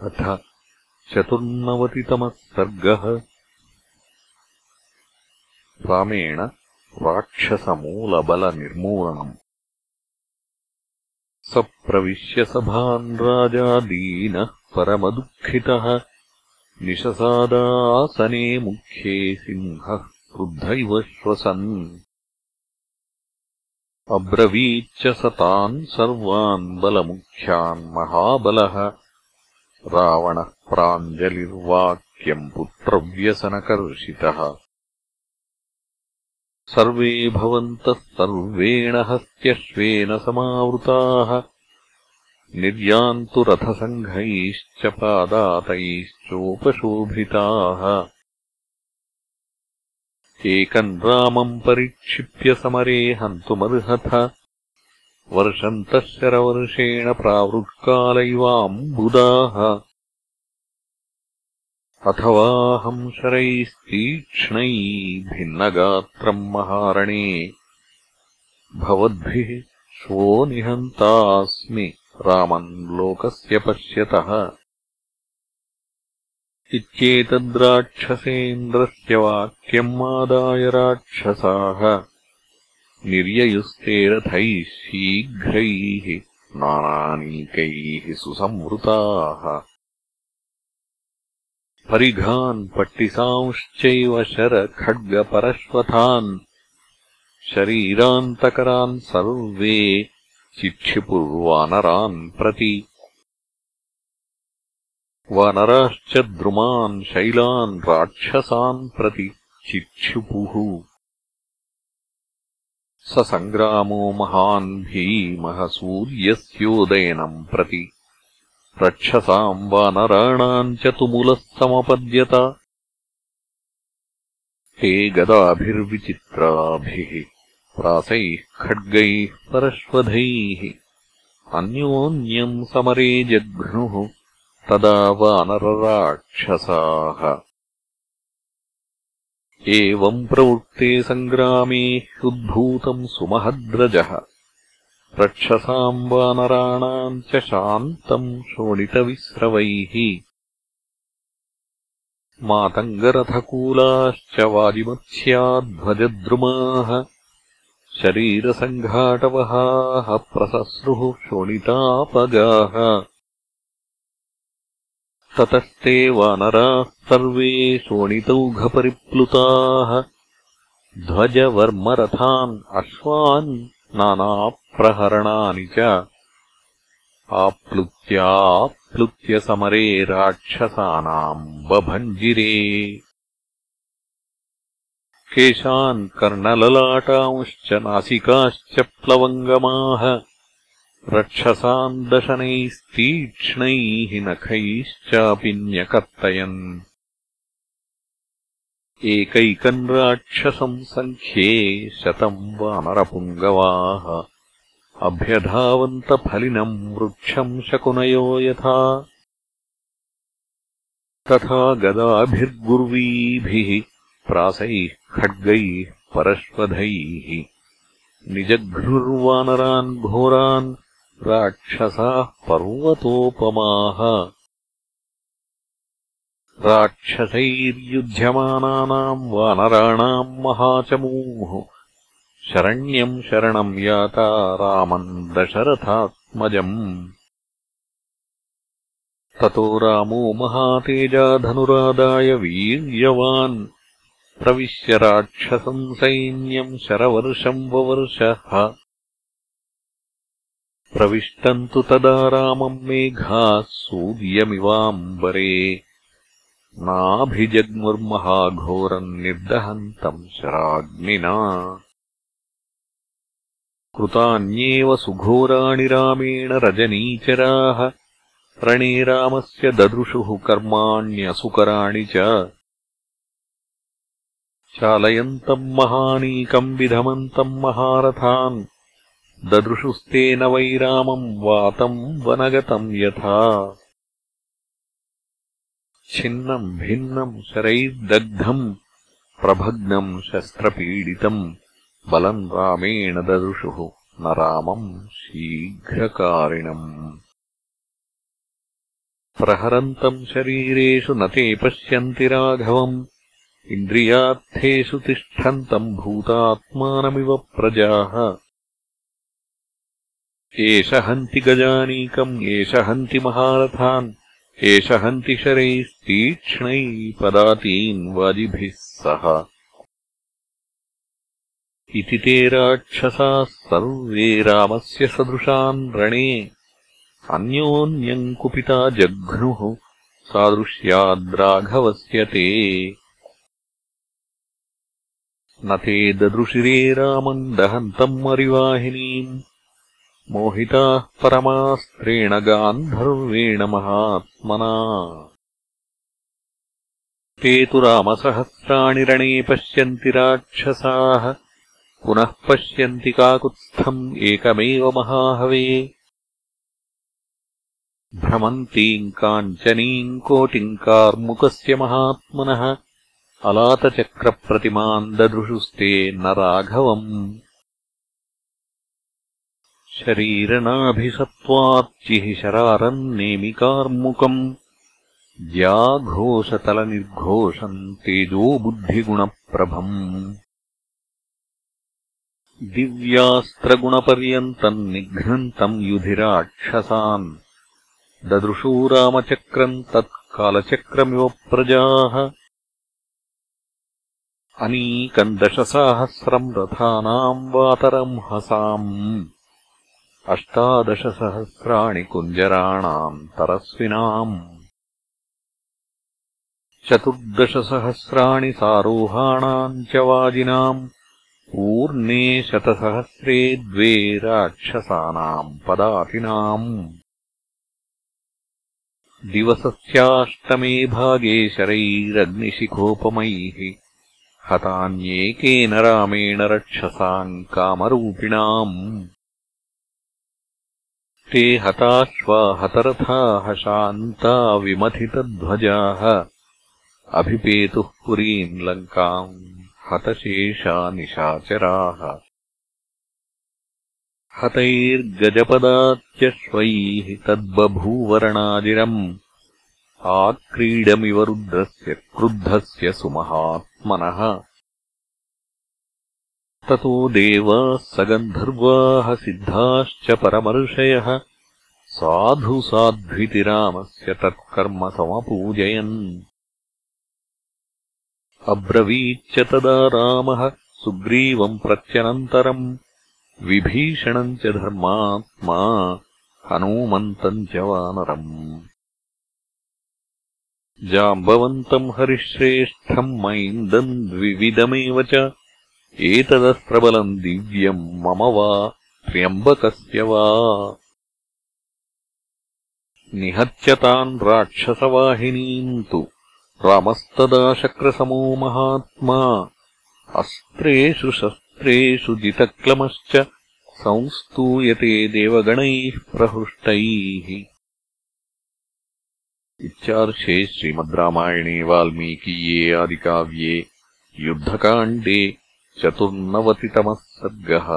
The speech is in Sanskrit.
अथ चतुर्नवतितमः सर्गः। रामेण राक्षसमूलबलनिर्मूलनम् स प्रविश्य सभान् राजा दीनः परमदुःखितः। निशसादासने मुख्ये सिंहः क्रुद्ध इव श्वसन्। अब्रवीच्च स तान् सर्वान् बलमुख्यान् महाबलः रावणः प्राञ्जलिर्वाक्यम् पुत्रव्यसनकर्षितः सर्वे भवन्तः सर्वेण हस्त्यश्वेन समावृताः। निर्यान्तु रथसङ्घैश्च पादातैश्चोपशोभिताः। एकम् रामम् परिक्षिप्य समरे हन्तुमर्हथ वर्षन्तः शरवर्षेण प्रावृत्काल इवाम्बुदाः अथवाहं शरैस्तीक्ष्णै भिन्नगात्रम् महारणे। भवद्भिः श्वो निहन्तास्मि रामन् लोकस्य पश्यतः। इत्येतद्राक्षसेन्द्रस्य वाक्यम् आदाय राक्षसाः निर्ययुस्ते रथैः शीघ्रैः नानानीकैः सुसंवृताः। परिघान् पट्टिसांश्चैव शरखड्गपरश्वथान् शरीरान्तकरान् सर्वे चिक्षिपुर्वानरान् प्रति। वानराश्च द्रुमान् शैलान् राक्षसान् प्रति चिक्षुपुः स सङ्ग्रामो महान् भीमः सूर्यस्योदयनम् प्रति। रक्षसाम् वानराणाम् च तुमुलः समपद्यत। ते गदाभिर्विचित्राभिः प्रासैः खड्गैः परश्वधैः अन्योन्यम् समरे जघ्नुः तदा वानरराक्षसाः एवम् प्रवृत्ते सङ्ग्रामे ह्युद्भूतम् सुमहद्रजः। रक्षसाम् वानराणाम् च शान्तम् शोणितविस्रवैः। मातङ्गरथकूलाश्च वाजिमत्स्याध्वजद्रुमाः शरीरसङ्घाटवहाः प्रसस्रुः शोणितापगाः ततस्ते वानराः सर्वे शोणितौघपरिप्लुताः। ध्वजवर्मरथान् अश्वान् नानाप्रहरणानि च। आप्लुत्याप्लुत्य समरे राक्षसानाम् बभञ्जिरे। केशान् कर्णललाटांश्च नासिकाश्च प्लवङ्गमाः रक्षसान् दशनैस्तीक्ष्णैः नखैश्चापि न्यकर्तयन्। एकैकम् राक्षसम् सङ्ख्ये शतम् वानरपुङ्गवाः। अभ्यधावन्तफलिनम् वृक्षम् शकुनयो यथा। तथा गदाभिर्गुर्वीभिः प्रासैः खड्गैः परश्वधैः। निजघ्नुर्वानरान् घोरान् राक्षसाः पर्वतोपमाः। राक्षसैर्युध्यमानानाम् वानराणाम् महाचमूः। शरण्यम् शरणम् याता रामम् दशरथात्मजम्। ततो रामो महातेजाधनुरादाय वीर्यवान्। प्रविश्य राक्षसम् सैन्यम् शरवर्षम् ववर्षः प्रविष्टम् तु तदा रामम् मेघाः सूर्यमिवाम्बरे। नाभिजग्मुर्महाघोरम् निर्दहन्तम् शराग्निना। कृतान्येव सुघोराणि रामेण रजनीचराः। रणे रामस्य ददृशुः कर्माण्यसुकराणि च। चालयन्तम् महानीकम् विधमन्तम् महारथान् ददृशुस्तेन वैरामम् वातम् वनगतम् यथा। छिन्नम् भिन्नम् शरैर्दग्धम् प्रभग्नम् शस्त्रपीडितम् बलम् रामेण ददृशुः न रामम् शीघ्रकारिणम्। प्रहरन्तम् शरीरेषु न ते पश्यन्ति राघवम् इन्द्रियार्थेषु तिष्ठन्तम् भूतात्मानमिव प्रजाः एष हन्ति गजानीकम् एष हन्ति महारथान् एष हन्ति पदातीन् वाजिभिः सह। इति ते राक्षसाः सर्वे रामस्य सदृशान् रणे। अन्योन्यम् कुपिता जघ्नुः सादृश्याद्राघवस्य ते। न ते ददृशिरे रामम् दहन्तम् मरिवाहिनीम् मोहिताः परमास्त्रेण गान्धर्वेण महात्मना। ते तु रामसहस्राणि रणे पश्यन्ति राक्षसाः पुनः पश्यन्ति काकुत्स्थम् एकमेव महाहवे। भ्रमन्तीम् काञ्चनीम् कोटिम् कार्मुकस्य महात्मनः अलातचक्रप्रतिमाम् ददृशुस्ते न राघवम् शरीरनाभिसत्त्वाच्चिः शरारम् नेमिकार्मुकम् ज्याघोषतलनिर्घोषम् तेजोबुद्धिगुणप्रभम् दिव्यास्त्रगुणपर्यन्तम् निघ्नन्तम् युधिराक्षसान् ददृशो रामचक्रम् तत्कालचक्रमिव प्रजाः अनीकम् दशसाहस्रम् रथानाम् वातरम् हसाम् अष्टादशसहस्राणि कुञ्जराणाम् तरस्विनाम् चतुर्दशसहस्राणि सारोहाणाम् च वाजिनाम् ऊर्णे शतसहस्रे द्वे राक्षसानाम् पदातिनाम् दिवसस्याष्टमे भागे शरैरग्निशिखोपमैः हतान्येकेन रामेण रक्षसाम् कामरूपिणाम् ते हताश्वा हतरथाः शान्ता विमथितध्वजाः। अभिपेतुः पुरीम् लङ्काम् हतशेषा निशाचराः। हतैर्गजपदात्यश्वैः तद्बभूवरणाजिरम् आक्रीडमिव रुद्रस्य क्रुद्धस्य सुमहात्मनः ततो देवाः सगन्धर्वाः सिद्धाश्च परमर्षयः। साधु साध्वितिरामस्य तत्कर्म समपूजयन्। अब्रवीच्च तदा रामः सुग्रीवम् प्रत्यनन्तरम् विभीषणम् च धर्मात्मा हनूमन्तम् च वानरम्। जाम्बवन्तम् हरिश्रेष्ठम् मैन्दम् द्विविधमेव च एतदस्त्रबलम् दिव्यम् मम वा त्र्यम्बकस्य वा। निहत्यतान् राक्षसवाहिनीम् तु रामस्तदा शक्रसमो महात्मा। अस्त्रेषु शस्त्रेषु जितक्लमश्च संस्तूयते देवगणैः प्रहृष्टैः। इत्यार्षे श्रीमद् रामायणे वाल्मीकीये आदिकाव्ये युद्धकाण्डे चतुर्नवतितमः सर्गः